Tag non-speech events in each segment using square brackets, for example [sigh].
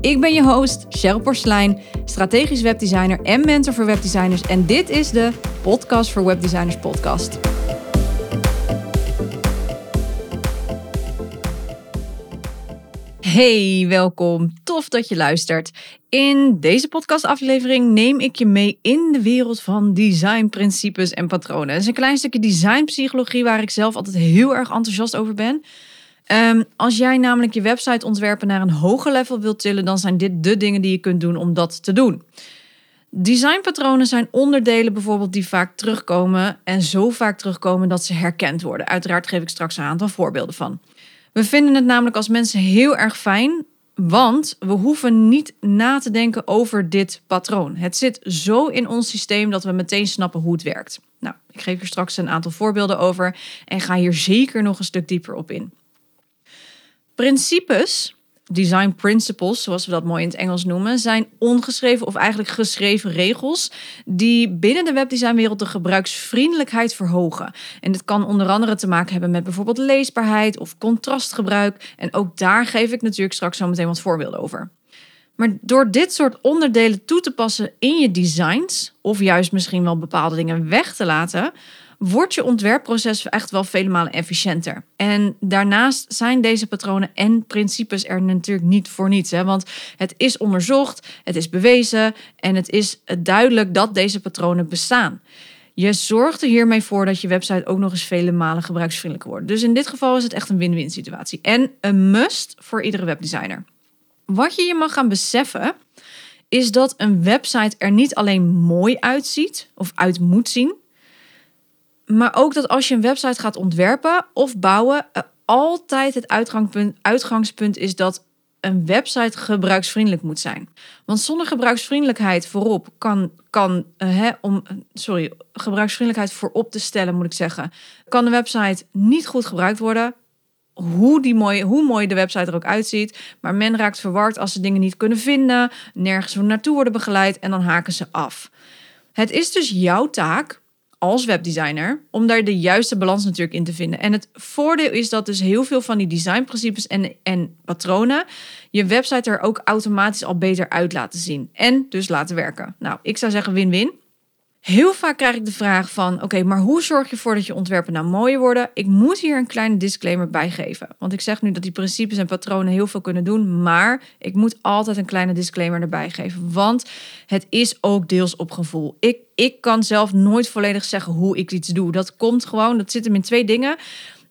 Ik ben je host, Cheryl Porslein, strategisch webdesigner en mentor voor webdesigners. En dit is de Podcast voor Webdesigners podcast. Hey, welkom. Tof dat je luistert. In deze podcastaflevering neem ik je mee in de wereld van designprincipes en patronen. Het is een klein stukje designpsychologie waar ik zelf altijd heel erg enthousiast over ben. Um, als jij namelijk je website ontwerpen naar een hoger level wilt tillen, dan zijn dit de dingen die je kunt doen om dat te doen. Designpatronen zijn onderdelen bijvoorbeeld die vaak terugkomen en zo vaak terugkomen dat ze herkend worden. Uiteraard geef ik straks een aantal voorbeelden van. We vinden het namelijk als mensen heel erg fijn, want we hoeven niet na te denken over dit patroon. Het zit zo in ons systeem dat we meteen snappen hoe het werkt. Nou, ik geef hier straks een aantal voorbeelden over en ga hier zeker nog een stuk dieper op in. Principes, design principles, zoals we dat mooi in het Engels noemen, zijn ongeschreven of eigenlijk geschreven regels die binnen de webdesignwereld de gebruiksvriendelijkheid verhogen. En dit kan onder andere te maken hebben met bijvoorbeeld leesbaarheid of contrastgebruik. En ook daar geef ik natuurlijk straks zo meteen wat voorbeelden over. Maar door dit soort onderdelen toe te passen in je designs, of juist misschien wel bepaalde dingen weg te laten, wordt je ontwerpproces echt wel vele malen efficiënter. En daarnaast zijn deze patronen en principes er natuurlijk niet voor niets. Hè? Want het is onderzocht, het is bewezen en het is duidelijk dat deze patronen bestaan. Je zorgt er hiermee voor dat je website ook nog eens vele malen gebruiksvriendelijker wordt. Dus in dit geval is het echt een win-win situatie. En een must voor iedere webdesigner. Wat je je mag gaan beseffen, is dat een website er niet alleen mooi uitziet of uit moet zien, maar ook dat als je een website gaat ontwerpen of bouwen, altijd het uitgangspunt, uitgangspunt is dat een website gebruiksvriendelijk moet zijn. Want zonder gebruiksvriendelijkheid voorop kan, kan uh, hè, om, sorry, gebruiksvriendelijkheid voorop te stellen, moet ik zeggen, kan de website niet goed gebruikt worden. Hoe, die mooie, hoe mooi de website er ook uitziet. Maar men raakt verward als ze dingen niet kunnen vinden, nergens naartoe worden begeleid en dan haken ze af. Het is dus jouw taak als webdesigner om daar de juiste balans natuurlijk in te vinden. En het voordeel is dat dus heel veel van die designprincipes en, en patronen je website er ook automatisch al beter uit laten zien en dus laten werken. Nou, ik zou zeggen win-win. Heel vaak krijg ik de vraag van: oké, maar hoe zorg je ervoor dat je ontwerpen nou mooier worden? Ik moet hier een kleine disclaimer bij geven. Want ik zeg nu dat die principes en patronen heel veel kunnen doen, maar ik moet altijd een kleine disclaimer erbij geven. Want het is ook deels op gevoel. Ik, ik kan zelf nooit volledig zeggen hoe ik iets doe. Dat komt gewoon, dat zit hem in twee dingen.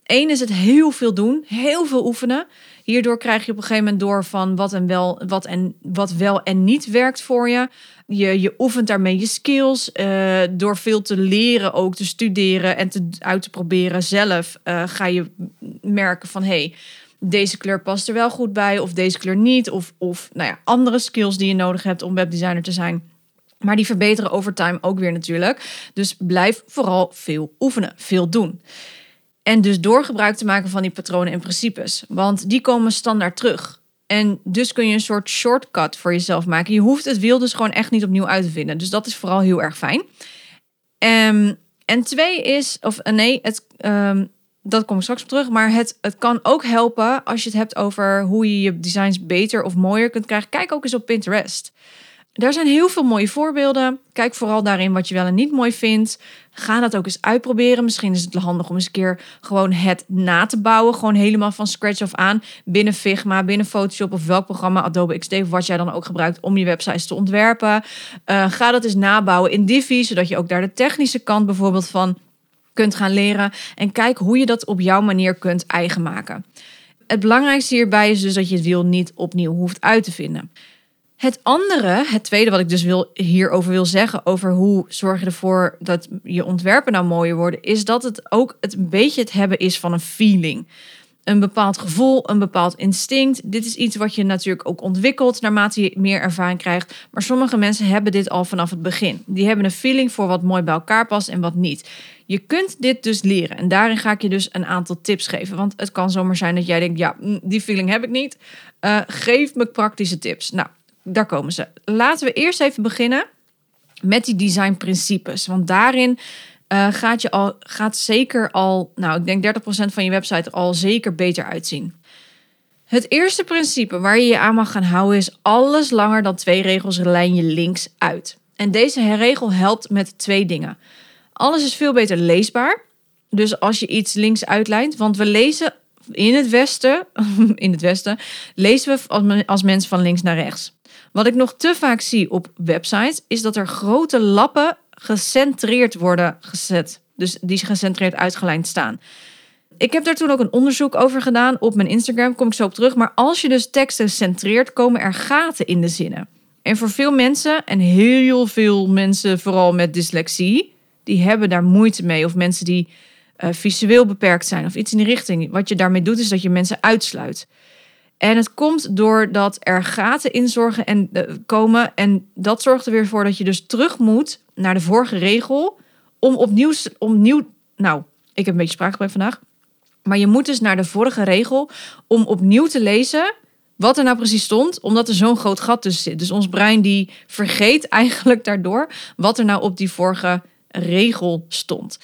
Eén is het heel veel doen, heel veel oefenen. Hierdoor krijg je op een gegeven moment door van wat, en wel, wat, en, wat wel en niet werkt voor je. Je, je oefent daarmee je skills. Uh, door veel te leren, ook te studeren en te, uit te proberen zelf, uh, ga je merken van hey, deze kleur past er wel goed bij, of deze kleur niet. Of, of nou ja, andere skills die je nodig hebt om webdesigner te zijn. Maar die verbeteren over time ook weer natuurlijk. Dus blijf vooral veel oefenen, veel doen. En dus door gebruik te maken van die patronen en principes. Want die komen standaard terug. En dus kun je een soort shortcut voor jezelf maken. Je hoeft het wiel dus gewoon echt niet opnieuw uit te vinden. Dus dat is vooral heel erg fijn. Um, en twee is, of eh, nee, het, um, dat kom ik straks op terug. Maar het, het kan ook helpen als je het hebt over hoe je je designs beter of mooier kunt krijgen. Kijk ook eens op Pinterest. Er zijn heel veel mooie voorbeelden. Kijk vooral daarin wat je wel en niet mooi vindt. Ga dat ook eens uitproberen. Misschien is het handig om eens een keer gewoon het na te bouwen. Gewoon helemaal van scratch af aan. Binnen Figma, binnen Photoshop of welk programma, Adobe XD wat jij dan ook gebruikt om je websites te ontwerpen. Uh, ga dat eens nabouwen in Divi, zodat je ook daar de technische kant bijvoorbeeld van kunt gaan leren. En kijk hoe je dat op jouw manier kunt eigen maken. Het belangrijkste hierbij is dus dat je het wiel niet opnieuw hoeft uit te vinden. Het andere, het tweede wat ik dus wil, hierover wil zeggen, over hoe zorg je ervoor dat je ontwerpen nou mooier worden, is dat het ook het een beetje het hebben is van een feeling. een bepaald gevoel, een bepaald instinct. Dit is iets wat je natuurlijk ook ontwikkelt naarmate je meer ervaring krijgt. Maar sommige mensen hebben dit al vanaf het begin. Die hebben een feeling voor wat mooi bij elkaar past en wat niet. Je kunt dit dus leren. En daarin ga ik je dus een aantal tips geven. Want het kan zomaar zijn dat jij denkt: ja, mm, die feeling heb ik niet. Uh, geef me praktische tips. Nou, daar komen ze. Laten we eerst even beginnen met die designprincipes. Want daarin uh, gaat, je al, gaat zeker al, nou, ik denk 30% van je website al zeker beter uitzien. Het eerste principe waar je je aan mag gaan houden is: alles langer dan twee regels lijn je links uit. En deze regel helpt met twee dingen. Alles is veel beter leesbaar. Dus als je iets links uitlijnt, want we lezen in het westen, [laughs] in het westen, lezen we als, als mensen van links naar rechts. Wat ik nog te vaak zie op websites is dat er grote lappen gecentreerd worden gezet. Dus die gecentreerd uitgelijnd staan. Ik heb daar toen ook een onderzoek over gedaan op mijn Instagram, kom ik zo op terug. Maar als je dus teksten centreert, komen er gaten in de zinnen. En voor veel mensen, en heel veel mensen vooral met dyslexie, die hebben daar moeite mee. Of mensen die uh, visueel beperkt zijn of iets in die richting. Wat je daarmee doet, is dat je mensen uitsluit. En het komt doordat er gaten in zorgen en uh, komen. En dat zorgt er weer voor dat je dus terug moet naar de vorige regel. Om opnieuw, opnieuw nou, ik heb een beetje spraakgebruik vandaag. Maar je moet dus naar de vorige regel om opnieuw te lezen wat er nou precies stond, omdat er zo'n groot gat tussen zit. Dus ons brein die vergeet eigenlijk daardoor wat er nou op die vorige regel stond.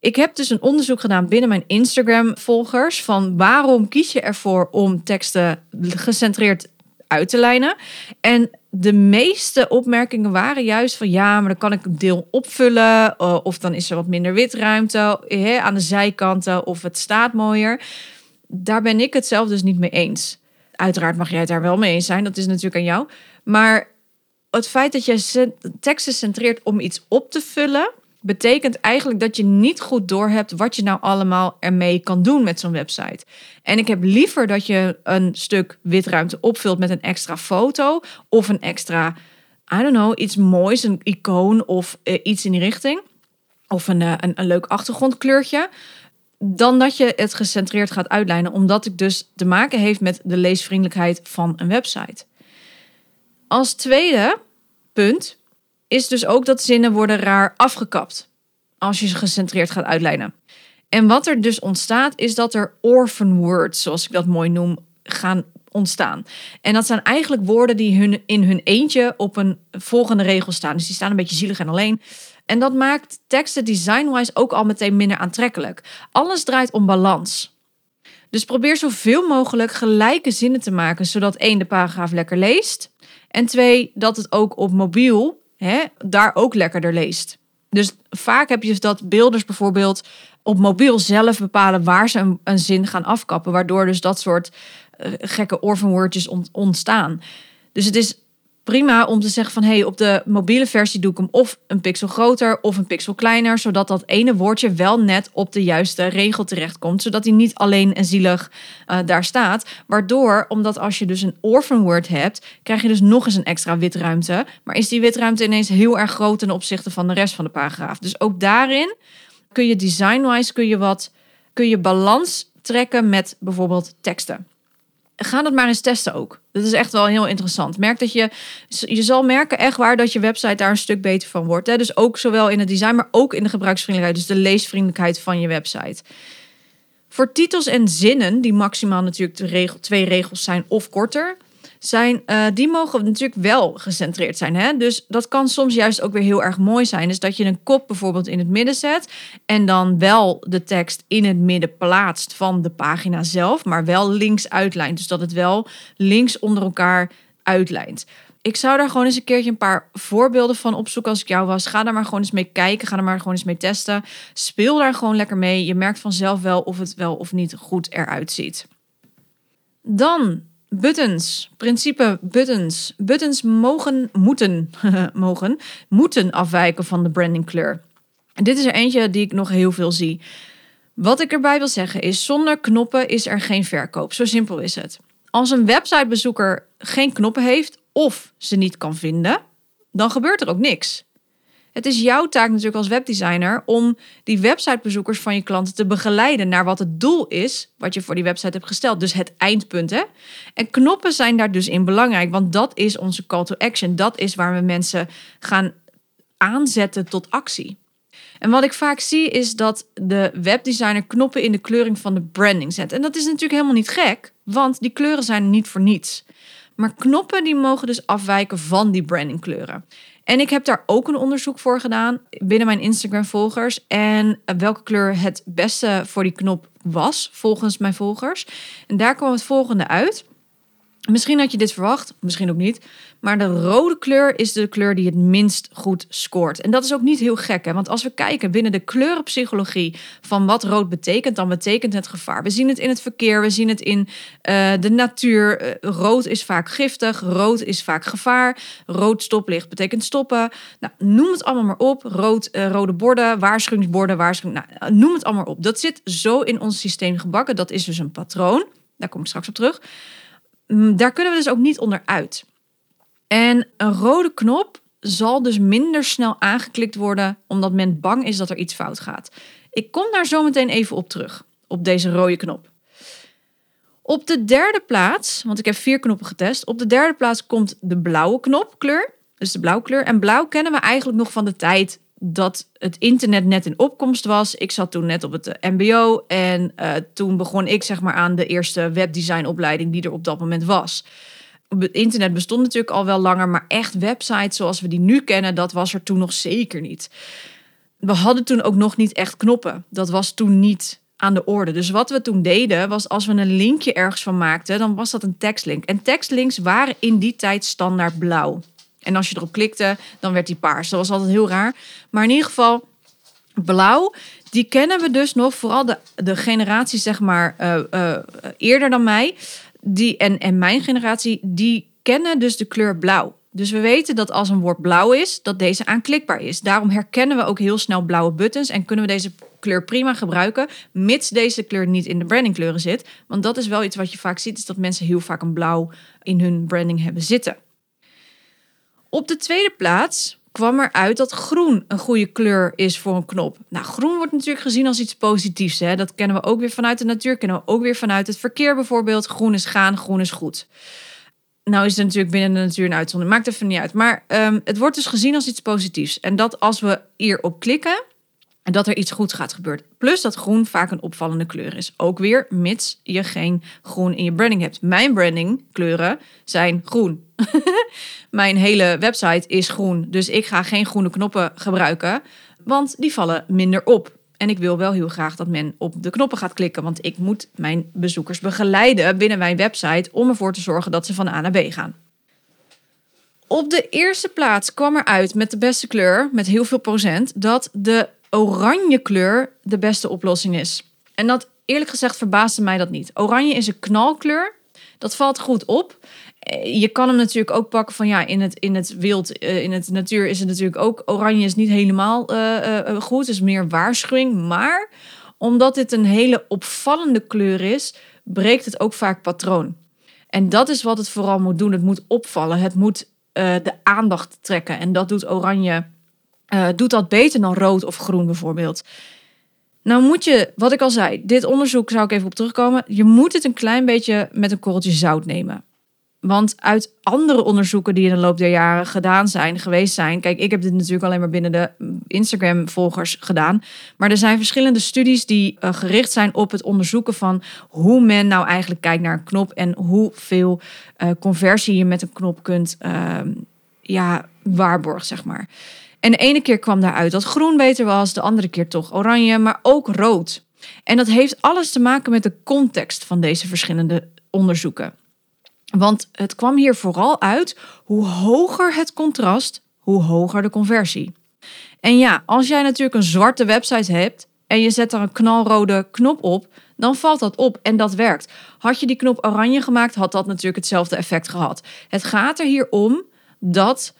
Ik heb dus een onderzoek gedaan binnen mijn Instagram-volgers van waarom kies je ervoor om teksten gecentreerd uit te lijnen. En de meeste opmerkingen waren juist van ja, maar dan kan ik een deel opvullen. Eh, of dan is er wat minder witruimte hè, aan de zijkanten. Of het staat mooier. Daar ben ik het zelf dus niet mee eens. Uiteraard mag jij het daar wel mee eens zijn. Dat is natuurlijk aan jou. Maar het feit dat je teksten centreert om iets op te vullen betekent eigenlijk dat je niet goed doorhebt wat je nou allemaal ermee kan doen met zo'n website. En ik heb liever dat je een stuk witruimte opvult met een extra foto of een extra, I don't know, iets moois, een icoon of eh, iets in die richting. Of een, uh, een, een leuk achtergrondkleurtje. Dan dat je het gecentreerd gaat uitlijnen, omdat ik dus te maken heeft met de leesvriendelijkheid van een website. Als tweede punt is dus ook dat zinnen worden raar afgekapt als je ze gecentreerd gaat uitlijnen. En wat er dus ontstaat, is dat er orphan words, zoals ik dat mooi noem, gaan ontstaan. En dat zijn eigenlijk woorden die hun, in hun eentje op een volgende regel staan. Dus die staan een beetje zielig en alleen. En dat maakt teksten design-wise ook al meteen minder aantrekkelijk. Alles draait om balans. Dus probeer zoveel mogelijk gelijke zinnen te maken, zodat één de paragraaf lekker leest. En twee, dat het ook op mobiel hè, daar ook lekkerder leest. Dus vaak heb je dus dat beelders bijvoorbeeld op mobiel zelf bepalen waar ze een, zin gaan afkappen, waardoor dus dat soort uh, gekke orphanwoordjes ontstaan. Dus het is prima om te zeggen van hey, op de mobiele versie doe ik hem of een pixel groter of een pixel kleiner, zodat dat ene woordje wel net op de juiste regel terechtkomt, zodat hij niet alleen en zielig uh, daar staat. Waardoor, omdat als je dus een orphan word hebt, krijg je dus nog eens een extra witruimte, maar is die witruimte ineens heel erg groot ten opzichte van de rest van de paragraaf. Dus ook daarin kun je design-wise kun je wat kun je balans trekken met bijvoorbeeld teksten ga dat maar eens testen ook. Dat is echt wel heel interessant. Merk dat je, je zal merken echt waar dat je website daar een stuk beter van wordt. Hè? Dus ook zowel in het design, maar ook in de gebruiksvriendelijkheid. Dus de leesvriendelijkheid van je website. Voor titels en zinnen, die maximaal natuurlijk de regel, twee regels zijn of korter, zijn, uh, die mogen natuurlijk wel gecentreerd zijn. Hè? Dus dat kan soms juist ook weer heel erg mooi zijn. Dus dat je een kop bijvoorbeeld in het midden zet en dan wel de tekst in het midden plaatst van de pagina zelf, maar wel links uitlijnt. Dus dat het wel links onder elkaar uitlijnt. Ik zou daar gewoon eens een keertje een paar voorbeelden van opzoeken als ik jou was. Ga daar maar gewoon eens mee kijken. Ga er maar gewoon eens mee testen. Speel daar gewoon lekker mee. Je merkt vanzelf wel of het wel of niet goed eruit ziet. Dan Buttons, principe buttons. Buttons mogen, moeten, [laughs] mogen, moeten afwijken van de brandingkleur. En dit is er eentje die ik nog heel veel zie. Wat ik erbij wil zeggen is, zonder knoppen is er geen verkoop. Zo simpel is het. Als een websitebezoeker geen knoppen heeft of ze niet kan vinden, dan gebeurt er ook niks. Het is jouw taak natuurlijk als webdesigner om die websitebezoekers van je klanten te begeleiden naar wat het doel is wat je voor die website hebt gesteld. Dus het eindpunt. Hè? En knoppen zijn daar dus in belangrijk, want dat is onze call to action. Dat is waar we mensen gaan aanzetten tot actie. En wat ik vaak zie is dat de webdesigner knoppen in de kleuring van de branding zet. En dat is natuurlijk helemaal niet gek, want die kleuren zijn niet voor niets. Maar knoppen die mogen dus afwijken van die brandingkleuren. En ik heb daar ook een onderzoek voor gedaan binnen mijn Instagram-volgers. En welke kleur het beste voor die knop was, volgens mijn volgers. En daar kwam het volgende uit. Misschien had je dit verwacht, misschien ook niet. Maar de rode kleur is de kleur die het minst goed scoort. En dat is ook niet heel gek, hè? want als we kijken binnen de kleurenpsychologie van wat rood betekent, dan betekent het gevaar. We zien het in het verkeer, we zien het in uh, de natuur. Uh, rood is vaak giftig, rood is vaak gevaar. Rood stoplicht betekent stoppen. Nou, noem het allemaal maar op. Rood, uh, rode borden, waarschuwingsborden, waarschuwing. Nou, noem het allemaal op. Dat zit zo in ons systeem gebakken. Dat is dus een patroon. Daar kom ik straks op terug. Mm, daar kunnen we dus ook niet onderuit. En een rode knop zal dus minder snel aangeklikt worden omdat men bang is dat er iets fout gaat. Ik kom daar zo meteen even op terug, op deze rode knop. Op de derde plaats, want ik heb vier knoppen getest, op de derde plaats komt de blauwe knopkleur, dus de blauwe kleur. En blauw kennen we eigenlijk nog van de tijd dat het internet net in opkomst was. Ik zat toen net op het MBO en uh, toen begon ik zeg maar aan de eerste webdesignopleiding die er op dat moment was het internet bestond natuurlijk al wel langer, maar echt websites zoals we die nu kennen, dat was er toen nog zeker niet. We hadden toen ook nog niet echt knoppen. Dat was toen niet aan de orde. Dus wat we toen deden, was als we een linkje ergens van maakten, dan was dat een tekstlink. En tekstlinks waren in die tijd standaard blauw. En als je erop klikte, dan werd die paars. Dat was altijd heel raar. Maar in ieder geval, blauw, die kennen we dus nog, vooral de, de generatie zeg maar uh, uh, eerder dan mij die, en, en mijn generatie, die kennen dus de kleur blauw. Dus we weten dat als een woord blauw is, dat deze aanklikbaar is. Daarom herkennen we ook heel snel blauwe buttons en kunnen we deze kleur prima gebruiken, mits deze kleur niet in de brandingkleuren zit. Want dat is wel iets wat je vaak ziet, is dat mensen heel vaak een blauw in hun branding hebben zitten. Op de tweede plaats kwam eruit dat groen een goede kleur is voor een knop. Nou, groen wordt natuurlijk gezien als iets positiefs. Hè? Dat kennen we ook weer vanuit de natuur, kennen we ook weer vanuit het verkeer bijvoorbeeld. Groen is gaan, groen is goed. Nou is het natuurlijk binnen de natuur een uitzondering, maakt even niet uit. Maar um, het wordt dus gezien als iets positiefs. En dat als we hierop klikken, en dat er iets goeds gaat gebeuren. Plus dat groen vaak een opvallende kleur is. Ook weer mits je geen groen in je branding hebt. Mijn branding kleuren zijn groen. [laughs] Mijn hele website is groen. Dus ik ga geen groene knoppen gebruiken. Want die vallen minder op. En ik wil wel heel graag dat men op de knoppen gaat klikken. Want ik moet mijn bezoekers begeleiden binnen mijn website. Om ervoor te zorgen dat ze van A naar B gaan. Op de eerste plaats kwam er uit met de beste kleur, met heel veel procent, dat de oranje kleur de beste oplossing is. En dat eerlijk gezegd verbaasde mij dat niet. Oranje is een knalkleur. Dat valt goed op. Eh, je kan hem natuurlijk ook pakken van ja, in het, in het wild, eh, in het natuur is het natuurlijk ook. Oranje is niet helemaal uh, goed, is meer waarschuwing. Maar omdat dit een hele opvallende kleur is, breekt het ook vaak patroon. En dat is wat het vooral moet doen. Het moet opvallen. Het moet de aandacht trekken. En dat doet oranje uh, doet dat beter dan rood of groen bijvoorbeeld. Nou moet je, wat ik al zei, dit onderzoek zou ik even op terugkomen. Je moet het een klein beetje met een korreltje zout nemen. Want uit andere onderzoeken die in de loop der jaren gedaan zijn, geweest zijn. Kijk, ik heb dit natuurlijk alleen maar binnen de Instagram-volgers gedaan. Maar er zijn verschillende studies die uh, gericht zijn op het onderzoeken van hoe men nou eigenlijk kijkt naar een knop en hoeveel uh, conversie je met een knop kunt uh, ja, waarborgen, zeg maar. En de ene keer kwam daaruit dat groen beter was, de andere keer toch oranje, maar ook rood. En dat heeft alles te maken met de context van deze verschillende onderzoeken. Want het kwam hier vooral uit hoe hoger het contrast, hoe hoger de conversie. En ja, als jij natuurlijk een zwarte website hebt en je zet daar een knalrode knop op, dan valt dat op en dat werkt. Had je die knop oranje gemaakt, had dat natuurlijk hetzelfde effect gehad. Het gaat er hier om dat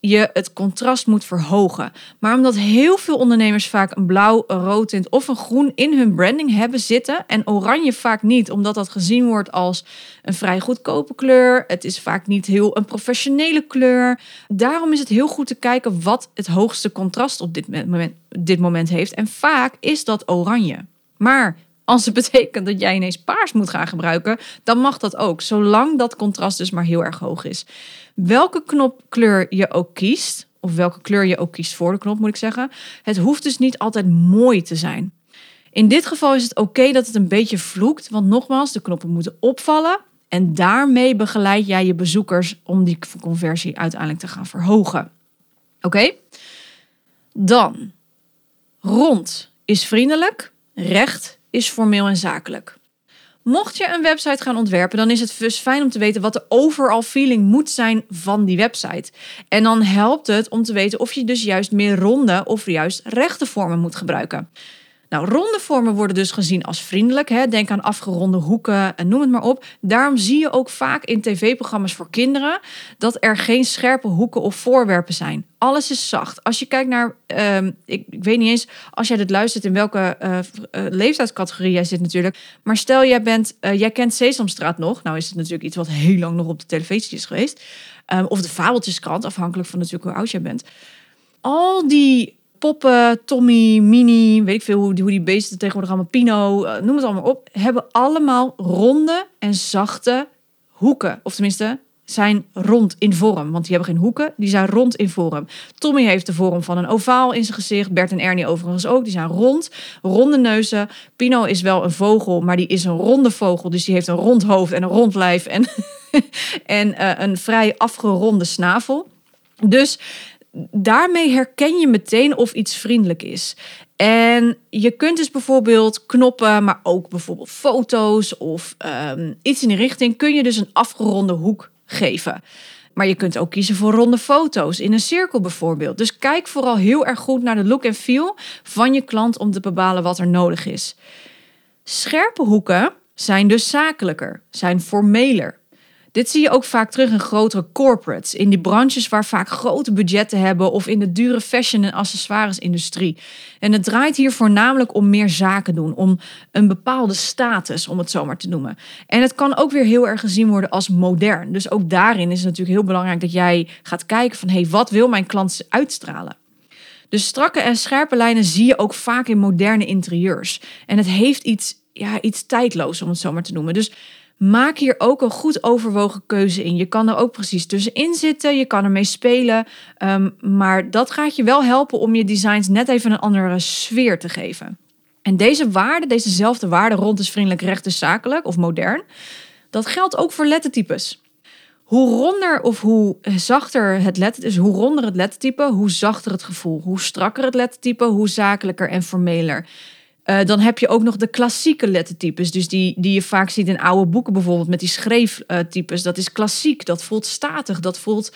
je het contrast moet verhogen. Maar omdat heel veel ondernemers vaak een blauw, een rood tint of een groen in hun branding hebben zitten en oranje vaak niet, omdat dat gezien wordt als een vrij goedkope kleur. Het is vaak niet heel een professionele kleur. Daarom is het heel goed te kijken wat het hoogste contrast op dit moment, dit moment heeft. En vaak is dat oranje. Maar als het [laughs] betekent dat jij ineens paars moet gaan gebruiken, dan mag dat ook, zolang dat contrast dus maar heel erg hoog is. Welke knopkleur je ook kiest, of welke kleur je ook kiest voor de knop, moet ik zeggen, het hoeft dus niet altijd mooi te zijn. In dit geval is het oké dat het een beetje vloekt, want nogmaals, de knoppen moeten opvallen. En daarmee begeleid jij je bezoekers om die conversie uiteindelijk te gaan verhogen. Oké? Dan, rond is vriendelijk, recht is formeel en zakelijk. Mocht je een website gaan ontwerpen, dan is het dus fijn om te weten wat de overall feeling moet zijn van die website. En dan helpt het om te weten of je dus juist meer ronde of juist rechte vormen moet gebruiken. Nou, ronde vormen worden dus gezien als vriendelijk. Hè? Denk aan afgeronde hoeken en noem het maar op. Daarom zie je ook vaak in tv-programma's voor kinderen dat er geen scherpe hoeken of voorwerpen zijn. Alles is zacht. Als je kijkt naar, ehm, ik, weet niet eens als jij dit luistert in welke uh, leeftijdscategorie jij zit natuurlijk. Maar stel jij bent, uh, jij kent Sesamstraat nog. Nou is het natuurlijk iets wat heel lang nog op de televisie is geweest. Um, of de Fabeltjeskrant, afhankelijk van natuurlijk hoe oud jij bent. Al die poppen, Tommy, Mini, weet ik veel hoe die, hoe die beesten tegenwoordig allemaal, Pino, uh, noem het allemaal op, hebben allemaal ronde en zachte hoeken. Of tenminste, zijn rond in vorm. Want die hebben geen hoeken, die zijn rond in vorm. Tommy heeft de vorm van een ovaal in zijn gezicht. Bert en Ernie overigens ook. Die zijn rond, ronde neuzen. Pino is wel een vogel, maar die is een ronde vogel. Dus die heeft een rond hoofd en een rond lijf en, [laughs] en uh, een vrij afgeronde snavel. Dus daarmee herken je meteen of iets vriendelijk is. En je kunt dus bijvoorbeeld knoppen, maar ook bijvoorbeeld foto's of um, iets in die richting, kun je dus een afgeronde hoek geven. Maar je kunt ook kiezen voor ronde foto's in een cirkel bijvoorbeeld. Dus kijk vooral heel erg goed naar de look en feel van je klant om te bepalen wat er nodig is. Scherpe hoeken zijn dus zakelijker, zijn formeler. Dit zie je ook vaak terug in grotere corporates, in die branches waar vaak grote budgetten hebben of in de dure fashion- en accessoires-industrie. En het draait hier voornamelijk om meer zaken doen, om een bepaalde status, om het zo maar te noemen. En het kan ook weer heel erg gezien worden als modern. Dus ook daarin is het natuurlijk heel belangrijk dat jij gaat kijken van hé, hey, wat wil mijn klant uitstralen? Dus strakke en scherpe lijnen zie je ook vaak in moderne interieurs. En het heeft iets, ja, iets tijdloos, om het zo maar te noemen. Dus maak hier ook een goed overwogen keuze in. Je kan er ook precies tussenin zitten, je kan ermee spelen. Um, maar dat gaat je wel helpen om je designs net even een andere sfeer te geven. En deze waarde, dezezelfde waarde rond is vriendelijk, recht is zakelijk of modern, dat geldt ook voor lettertypes. Hoe ronder of hoe zachter het letter is, hoe ronder het lettertype, hoe zachter het gevoel. Hoe strakker het lettertype, hoe zakelijker en formeler. Uh, dan heb je ook nog de klassieke lettertypes. Dus die, die je vaak ziet in oude boeken bijvoorbeeld met die schreeftypes. Dat is klassiek, dat voelt statig, dat voelt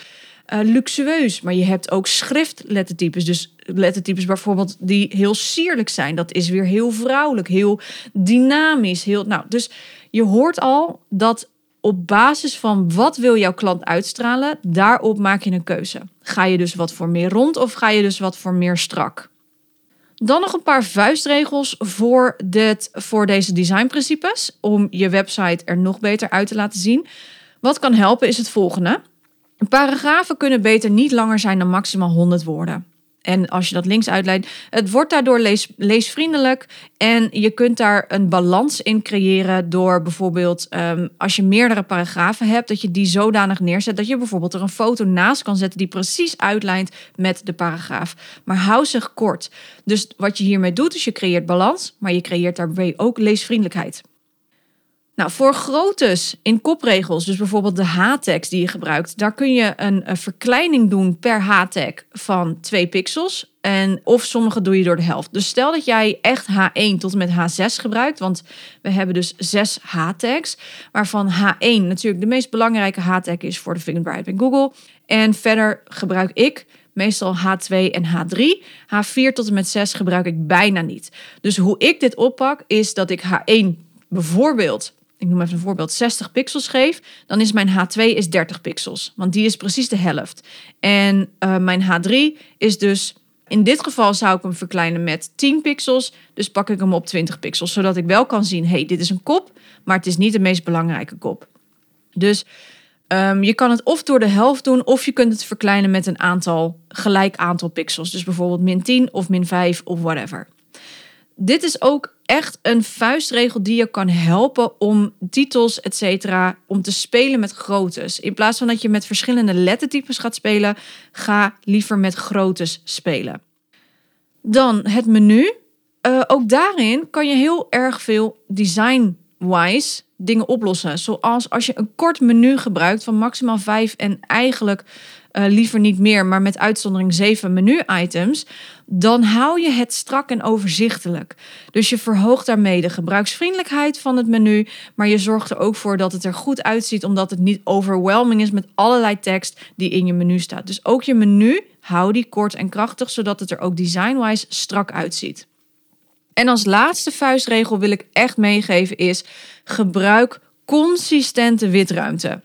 uh, luxueus. Maar je hebt ook schriftlettertypes. Dus lettertypes bijvoorbeeld die heel sierlijk zijn. Dat is weer heel vrouwelijk, heel dynamisch. Heel, nou, dus je hoort al dat op basis van wat wil jouw klant uitstralen, daarop maak je een keuze. Ga je dus wat voor meer rond of ga je dus wat voor meer strak? Dan nog een paar vuistregels voor, dit, voor deze designprincipes. Om je website er nog beter uit te laten zien. Wat kan helpen is het volgende. Paragrafen kunnen beter niet langer zijn dan maximaal 100 woorden. En als je dat links uitleidt, het wordt daardoor lees, leesvriendelijk. En je kunt daar een balans in creëren door bijvoorbeeld, um, als je meerdere paragrafen hebt, dat je die zodanig neerzet dat je bijvoorbeeld er een foto naast kan zetten die precies uitlijnt met de paragraaf. Maar hou zich kort. Dus wat je hiermee doet, is je creëert balans, maar je creëert daarbij ook leesvriendelijkheid. Nou, voor groottes in kopregels, dus bijvoorbeeld de H-tags die je gebruikt, daar kun je een, verkleining doen per H-tag van 2 pixels. En of sommige doe je door de helft. Dus stel dat jij echt H1 tot en met H6 gebruikt, want we hebben dus 6 H-tags, waarvan H1 natuurlijk de meest belangrijke H-tag is voor de fingerprint bij Google. En verder gebruik ik meestal H2 en H3. H4 tot en met 6 gebruik ik bijna niet. Dus hoe ik dit oppak is dat ik H1 bijvoorbeeld ik noem even een voorbeeld, 60 pixels geef, dan is mijn H2 is 30 pixels. Want die is precies de helft. En uh, mijn H3 is dus, in dit geval zou ik hem verkleinen met 10 pixels. Dus pak ik hem op 20 pixels, zodat ik wel kan zien, hey, dit is een kop, maar het is niet de meest belangrijke kop. Dus um, je kan het of door de helft doen, of je kunt het verkleinen met een aantal, gelijk aantal pixels. Dus bijvoorbeeld min 10 of min 5 of whatever. Dit is ook echt een vuistregel die je kan helpen om titels, et cetera, om te spelen met groottes. In plaats van dat je met verschillende lettertypes gaat spelen, ga liever met groottes spelen. Dan het menu. Uh, ook daarin kan je heel erg veel design-wise dingen oplossen. Zoals als je een kort menu gebruikt van maximaal 5 en eigenlijk uh, liever niet meer, maar met uitzondering 7 menu-items, dan hou je het strak en overzichtelijk. Dus je verhoogt daarmee de gebruiksvriendelijkheid van het menu, maar je zorgt er ook voor dat het er goed uitziet, omdat het niet overwhelming is met allerlei tekst die in je menu staat. Dus ook je menu, hou die kort en krachtig, zodat het er ook design-wise strak uitziet. En als laatste vuistregel wil ik echt meegeven is: gebruik consistente witruimte.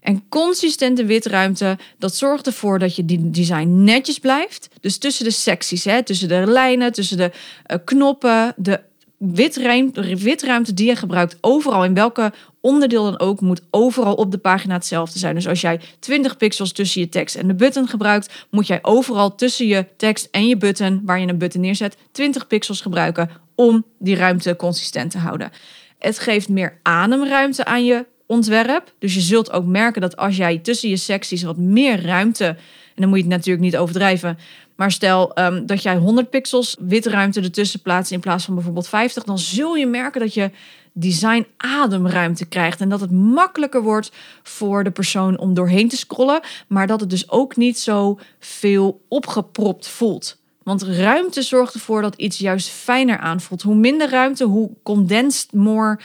En consistente witruimte, dat zorgt ervoor dat je design netjes blijft. Dus tussen de secties, hè, tussen de lijnen, tussen de uh, knoppen, de witruimte, witruimte die je gebruikt, overal in welke onderdeel dan ook, moet overal op de pagina hetzelfde zijn. Dus als jij 20 pixels tussen je tekst en de button gebruikt, moet jij overal tussen je tekst en je button, waar je een button neerzet, 20 pixels gebruiken om die ruimte consistent te houden. Het geeft meer ademruimte aan je ontwerp. Dus je zult ook merken dat als jij tussen je secties wat meer ruimte, en dan moet je het natuurlijk niet overdrijven, maar stel um, dat jij 100 pixels witruimte ertussen plaatst in plaats van bijvoorbeeld 50, dan zul je merken dat je design ademruimte krijgt en dat het makkelijker wordt voor de persoon om doorheen te scrollen, maar dat het dus ook niet zo veel opgepropt voelt. Want ruimte zorgt ervoor dat iets juist fijner aanvoelt. Hoe minder ruimte, hoe condensed, more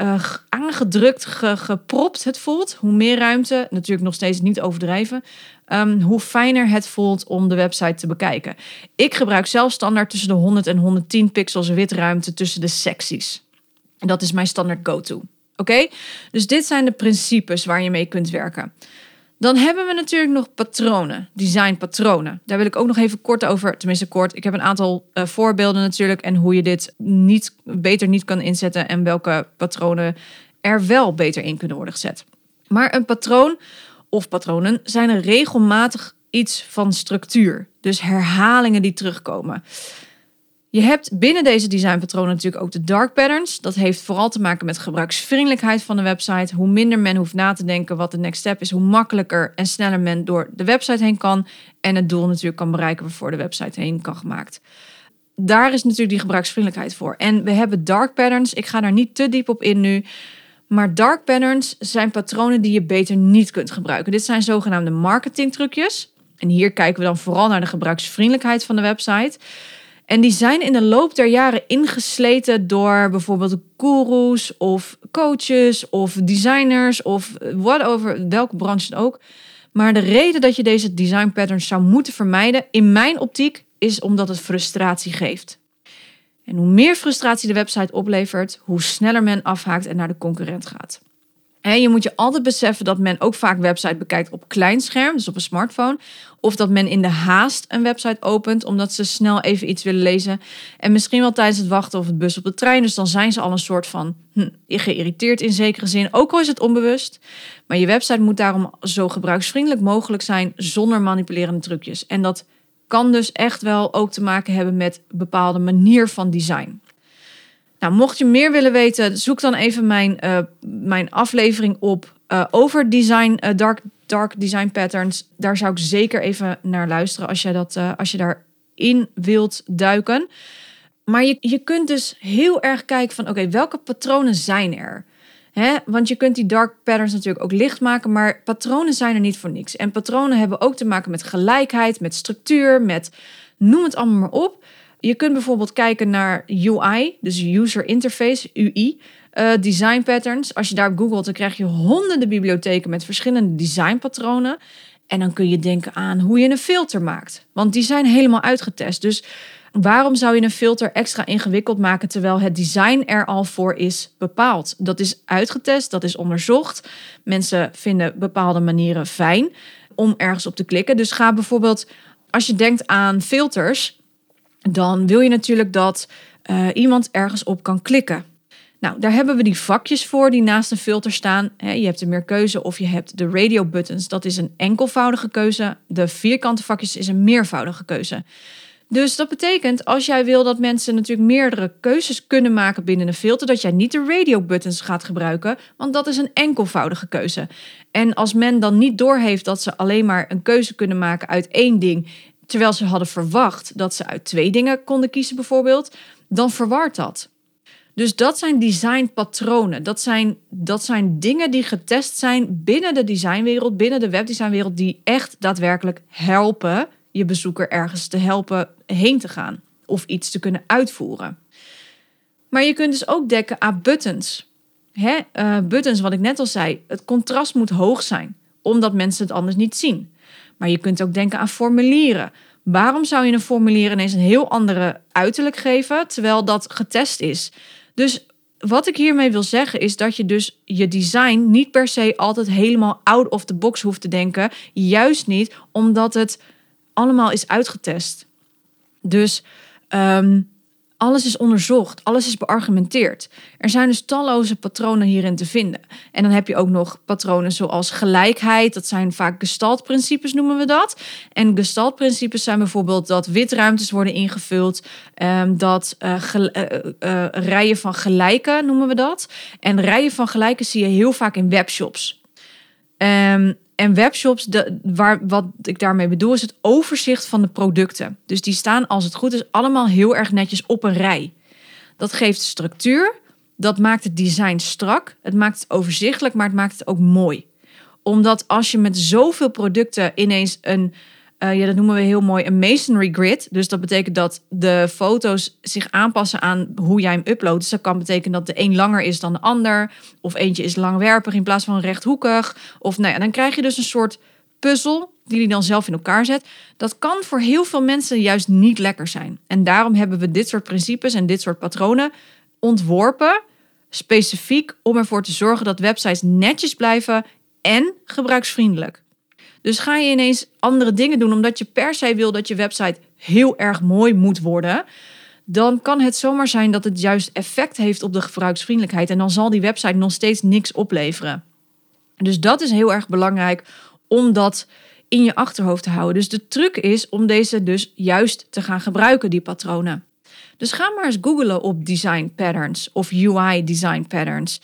uh, aangedrukt, gepropt het voelt, hoe meer ruimte, natuurlijk nog steeds niet overdrijven, um, hoe fijner het voelt om de website te bekijken. Ik gebruik zelf standaard tussen de 100 en 110 pixels witruimte tussen de secties. Dat is mijn standaard go-to. Oké? Dus dit zijn de principes waar je mee kunt werken. Dan hebben we natuurlijk nog patronen, designpatronen. Daar wil ik ook nog even kort over, tenminste kort. Ik heb een aantal uh, voorbeelden natuurlijk en hoe je dit niet, beter niet kan inzetten en welke patronen er wel beter in kunnen worden gezet. Maar een patroon of patronen zijn regelmatig iets van structuur, dus herhalingen die terugkomen. Je hebt binnen deze designpatronen natuurlijk ook de dark patterns. Dat heeft vooral te maken met gebruiksvriendelijkheid van de website. Hoe minder men hoeft na te denken wat de next step is, hoe makkelijker en sneller men door de website heen kan. En het doel natuurlijk kan bereiken waarvoor de website heen kan gemaakt. Daar is natuurlijk die gebruiksvriendelijkheid voor. En we hebben dark patterns. Ik ga daar niet te diep op in nu. Maar dark patterns zijn patronen die je beter niet kunt gebruiken. Dit zijn zogenaamde marketingtrucjes. En hier kijken we dan vooral naar de gebruiksvriendelijkheid van de website. En die zijn in de loop der jaren ingesleten door bijvoorbeeld gurus of coaches of designers of whatever, welke branche dan ook. Maar de reden dat je deze design patterns zou moeten vermijden, in mijn optiek, is omdat het frustratie geeft. En hoe meer frustratie de website oplevert, hoe sneller men afhaakt en naar de concurrent gaat. Je moet je altijd beseffen dat men ook vaak website bekijkt op klein scherm, dus op een smartphone. Of dat men in de haast een website opent omdat ze snel even iets willen lezen. En misschien wel tijdens het wachten of het bus op de trein. Dus dan zijn ze al een soort van hm, geïrriteerd in zekere zin. Ook al is het onbewust. Maar je website moet daarom zo gebruiksvriendelijk mogelijk zijn zonder manipulerende trucjes. En dat kan dus echt wel ook te maken hebben met bepaalde manier van design. Nou, mocht je meer willen weten, zoek dan even mijn, uh, mijn aflevering op uh, over design, uh, dark, dark design patterns. Daar zou ik zeker even naar luisteren als je, dat, als je daarin wilt duiken. Maar je, je kunt dus heel erg kijken van oké, welke patronen zijn er? Want je kunt die dark patterns natuurlijk ook licht maken, maar patronen zijn er niet voor niks. En patronen hebben ook te maken met gelijkheid, met structuur, met noem het allemaal maar op. Je kunt bijvoorbeeld kijken naar UI, dus User Interface, UI. Eh, design patterns. Als je daar googelt, dan krijg je honderden bibliotheken met verschillende designpatronen. En dan kun je denken aan hoe je een filter maakt. Want die zijn helemaal uitgetest. Dus waarom zou je een filter extra ingewikkeld maken terwijl het design er al voor is bepaald? Dat is uitgetest, dat is onderzocht. Mensen vinden bepaalde manieren fijn om ergens op te klikken. Dus ga bijvoorbeeld, als je denkt aan filters, dan wil je natuurlijk dat uh, iemand ergens op kan klikken. Nou, daar hebben we die vakjes voor die naast een filter staan. je hebt er meer keuze of je hebt de radio buttons. Dat is een enkelvoudige keuze. De vierkante vakjes is een meervoudige keuze. Dus dat betekent, als jij wil dat mensen natuurlijk meerdere keuzes kunnen maken binnen een filter, dat jij niet de radio buttons gaat gebruiken, want dat is een enkelvoudige keuze. En als men dan niet doorheeft dat ze alleen maar een keuze kunnen maken uit één ding, terwijl ze hadden verwacht dat ze uit twee dingen konden kiezen bijvoorbeeld, dan verwart dat. Dus dat zijn designpatronen. Dat zijn, dat zijn dingen die getest zijn binnen de designwereld, binnen de webdesignwereld, die echt daadwerkelijk helpen je bezoeker ergens te helpen heen te gaan of iets te kunnen uitvoeren. Maar je kunt dus ook dekken aan buttons. Hè? Uh, buttons, wat ik net al zei, het contrast moet hoog zijn, omdat mensen het anders niet zien. Maar je kunt ook denken aan formulieren. Waarom zou je een formulier ineens een heel andere uiterlijk geven, terwijl dat getest is? Dus wat ik hiermee wil zeggen is dat je dus je design niet per se altijd helemaal out of the box hoeft te denken. Juist niet omdat het allemaal is uitgetest. Dus um, alles is onderzocht, alles is beargumenteerd. Er zijn dus talloze patronen hierin te vinden. En dan heb je ook nog patronen zoals gelijkheid. Dat zijn vaak gestaltprincipes, noemen we dat. En gestaltprincipes zijn bijvoorbeeld dat witruimtes worden ingevuld. Um, dat uh, uh, rijen van gelijke noemen we dat. En rijen van gelijke zie je heel vaak in webshops. Um, en webshops, waar, wat ik daarmee bedoel, is het overzicht van de producten. Dus die staan, als het goed is, allemaal heel erg netjes op een rij. Dat geeft structuur, dat maakt het design strak, het maakt het overzichtelijk, maar het maakt het ook mooi. Omdat als je met zoveel producten ineens een uh, ja, dat noemen we heel mooi een masonry grid. Dus dat betekent dat de foto's zich aanpassen aan hoe jij hem uploadt. Dus dat kan betekenen dat de een langer is dan de ander. Of eentje is langwerpig in plaats van rechthoekig. Of nou ja, dan krijg je dus een soort puzzel die hij dan zelf in elkaar zet. Dat kan voor heel veel mensen juist niet lekker zijn. En daarom hebben we dit soort principes en dit soort patronen ontworpen. Specifiek om ervoor te zorgen dat websites netjes blijven en gebruiksvriendelijk. Dus ga je ineens andere dingen doen omdat je per se wil dat je website heel erg mooi moet worden, dan kan het zomaar zijn dat het juist effect heeft op de gebruiksvriendelijkheid en dan zal die website nog steeds niks opleveren. Dus dat is heel erg belangrijk om dat in je achterhoofd te houden. Dus de truc is om deze dus juist te gaan gebruiken, die patronen. Dus ga maar eens googlen op design patterns of UI design patterns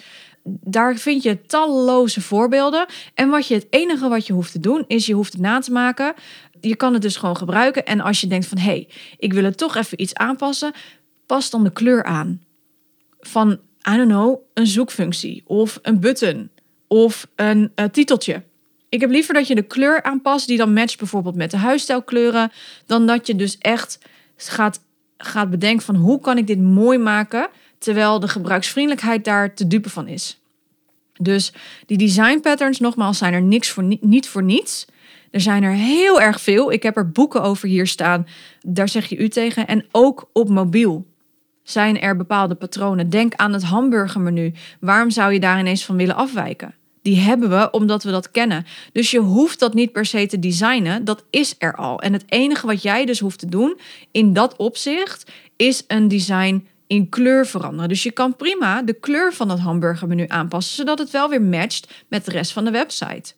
daar vind je talloze voorbeelden. En wat je, het enige wat je hoeft te doen, is je hoeft het na te maken. Je kan het dus gewoon gebruiken. En als je denkt van, hé, hey, ik wil het toch even iets aanpassen, pas dan de kleur aan. Van, I don't know, een zoekfunctie of een button of een uh, titeltje. Ik heb liever dat je de kleur aanpast die dan matcht bijvoorbeeld met de huisstijlkleuren, dan dat je dus echt gaat, gaat bedenken van hoe kan ik dit mooi maken terwijl de gebruiksvriendelijkheid daar te dupe van is. Dus die design patterns, nogmaals, zijn er niks voor, niet voor niets. Er zijn er heel erg veel. Ik heb er boeken over hier staan. Daar zeg je u tegen. En ook op mobiel zijn er bepaalde patronen. Denk aan het hamburgermenu. Waarom zou je daar ineens van willen afwijken? Die hebben we omdat we dat kennen. Dus je hoeft dat niet per se te designen. Dat is er al. En het enige wat jij dus hoeft te doen in dat opzicht is een design in kleur veranderen. Dus je kan prima de kleur van het hamburgermenu aanpassen, zodat het wel weer matcht met de rest van de website.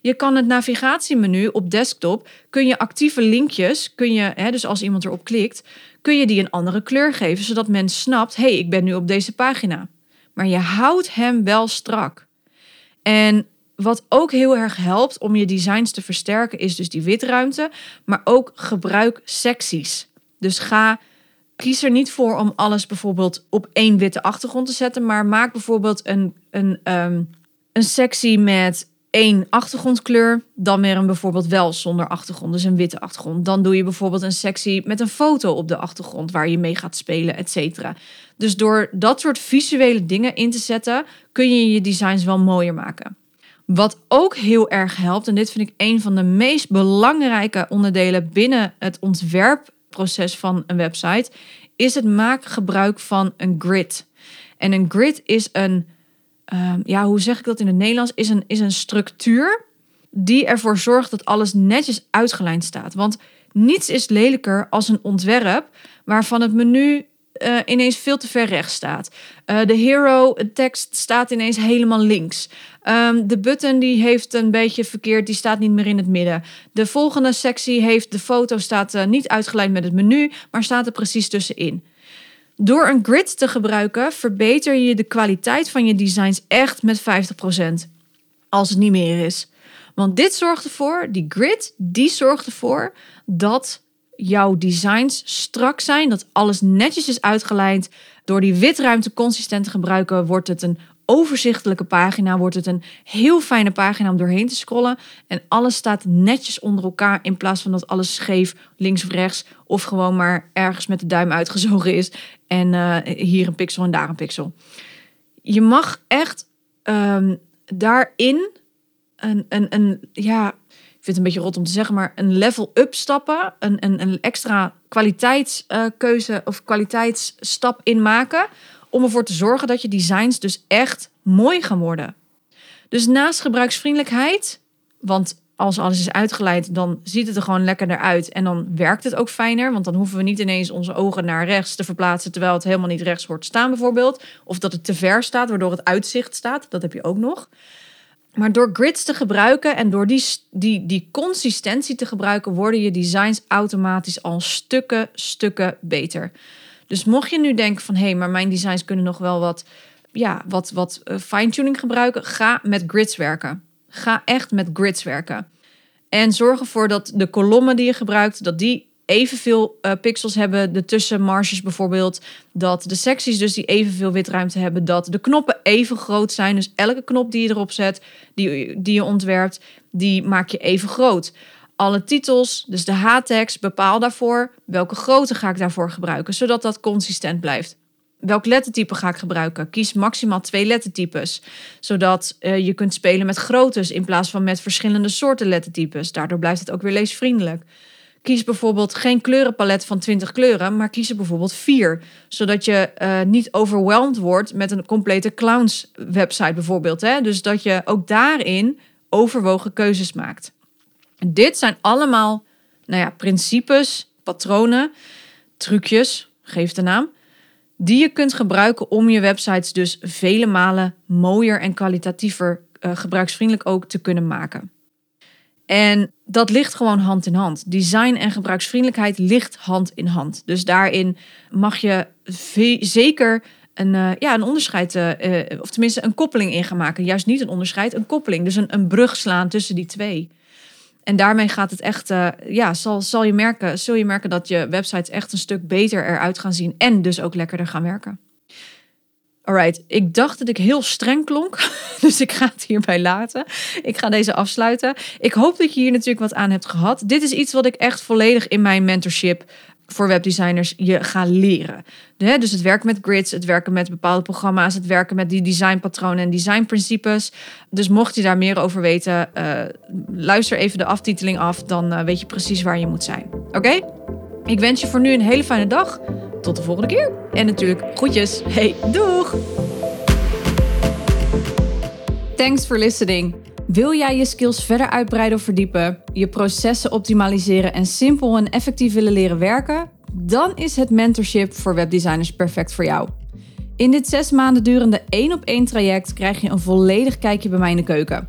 Je kan het navigatiemenu op desktop, kun je actieve linkjes, kun je, hè, dus als iemand erop klikt, kun je die een andere kleur geven, zodat men snapt, hé, hey, ik ben nu op deze pagina. Maar je houdt hem wel strak. En wat ook heel erg helpt om je designs te versterken, is dus die witruimte, maar ook gebruik secties. Dus ga kies er niet voor om alles bijvoorbeeld op één witte achtergrond te zetten, maar maak bijvoorbeeld een, een, um, een sectie met één achtergrondkleur, dan weer een bijvoorbeeld wel zonder achtergrond, dus een witte achtergrond. Dan doe je bijvoorbeeld een sectie met een foto op de achtergrond waar je mee gaat spelen, et cetera. Dus door dat soort visuele dingen in te zetten, kun je je designs wel mooier maken. Wat ook heel erg helpt, en dit vind ik een van de meest belangrijke onderdelen binnen het ontwerpproces van een website, is het maken gebruik van een grid. En een grid is een, ehm, ja, hoe zeg ik dat in het Nederlands? Is een, is een structuur die ervoor zorgt dat alles netjes uitgelijnd staat. Want niets is lelijker als een ontwerp waarvan het menu uh, ineens veel te ver rechts staat. Uh, de hero tekst staat ineens helemaal links. Um, de button die heeft een beetje verkeerd, die staat niet meer in het midden. De volgende sectie heeft de foto staat uh, niet uitgelijnd met het menu, maar staat er precies tussenin. Door een grid te gebruiken verbeter je de kwaliteit van je designs echt met 50%. Als het niet meer is. Want dit zorgt ervoor, die grid, die zorgt ervoor dat jouw designs strak zijn, dat alles netjes is uitgelijnd. Door die witruimte consistent te gebruiken, wordt het een overzichtelijke pagina, wordt het een heel fijne pagina om doorheen te scrollen. En alles staat netjes onder elkaar in plaats van dat alles scheef links of rechts of gewoon maar ergens met de duim uitgezogen is en uh, hier een pixel en daar een pixel. Je mag echt um, daarin een, een, een, ja, vind het een beetje rot om te zeggen, maar een level up stappen, een, een, een extra kwaliteitskeuze of kwaliteitsstap in maken. Om ervoor te zorgen dat je designs dus echt mooi gaan worden. Dus naast gebruiksvriendelijkheid, want als alles is uitgeleid, dan ziet het er gewoon lekkerder uit. En dan werkt het ook fijner. Want dan hoeven we niet ineens onze ogen naar rechts te verplaatsen. terwijl het helemaal niet rechts hoort staan, bijvoorbeeld. Of dat het te ver staat, waardoor het uitzicht staat. Dat heb je ook nog. Maar door grids te gebruiken en door die, die, die consistentie te gebruiken, worden je designs automatisch al stukken, stukken beter. Dus mocht je nu denken van hé, hey, maar mijn designs kunnen nog wel wat, ja, wat, wat eh, fine-tuning gebruiken, ga met grids werken. Ga echt met grids werken. En zorg ervoor dat de kolommen die je gebruikt, dat die evenveel uh, pixels hebben, de tussenmarges bijvoorbeeld, dat de secties dus die evenveel witruimte hebben, dat de knoppen even groot zijn. Dus elke knop die je erop zet, die, die je ontwerpt, die maak je even groot. Alle titels, dus de H-tags, bepaal daarvoor welke grootte ga ik daarvoor gebruiken, zodat dat consistent blijft. Welk lettertype ga ik gebruiken? Kies maximaal twee lettertypes, zodat uh, je kunt spelen met groottes in plaats van met verschillende soorten lettertypes. Daardoor blijft het ook weer leesvriendelijk. Kies bijvoorbeeld geen kleurenpalet van 20 kleuren, maar kies er bijvoorbeeld vier. Zodat je uh, niet overweldigd wordt met een complete clowns website bijvoorbeeld. Hè? Dus dat je ook daarin overwogen keuzes maakt. Dit zijn allemaal nou ja, principes, patronen, trucjes, geef de naam, die je kunt gebruiken om je websites dus vele malen mooier en kwalitatiever, uh, gebruiksvriendelijk ook te kunnen maken. En dat ligt gewoon hand in hand. Design en gebruiksvriendelijkheid ligt hand in hand. Dus daarin mag je zeker een, uh, ja, een onderscheid, uh, of tenminste een koppeling in gaan maken. Juist niet een onderscheid, een koppeling. Dus een, een brug slaan tussen die twee. En daarmee gaat het echt, ja, zal, zal je merken, zul je merken dat je websites echt een stuk beter eruit gaan zien. En dus ook lekkerder gaan werken. Alright, ik dacht dat ik heel streng klonk, [laughs] dus ik ga het hierbij laten. Ik ga deze afsluiten. Ik hoop dat je hier natuurlijk wat aan hebt gehad. Dit is iets wat ik echt volledig in mijn mentorship voor webdesigners je ga leren. Dus het werken met grids, het werken met bepaalde programma's, het werken met die designpatronen en designprincipes. Dus mocht je daar meer over weten, uh, luister even de aftiteling af, dan uh, weet je precies waar je moet zijn. Oké? Ik wens je voor nu een hele fijne dag tot de volgende keer. En natuurlijk groetjes. Hey, doeg! Thanks for listening. Wil jij je skills verder uitbreiden of verdiepen, je processen optimaliseren en simpel en effectief willen leren werken? Dan is het mentorship voor webdesigners perfect voor jou. In dit zes maanden durende één op één traject krijg je een volledig kijkje bij mij in de keuken.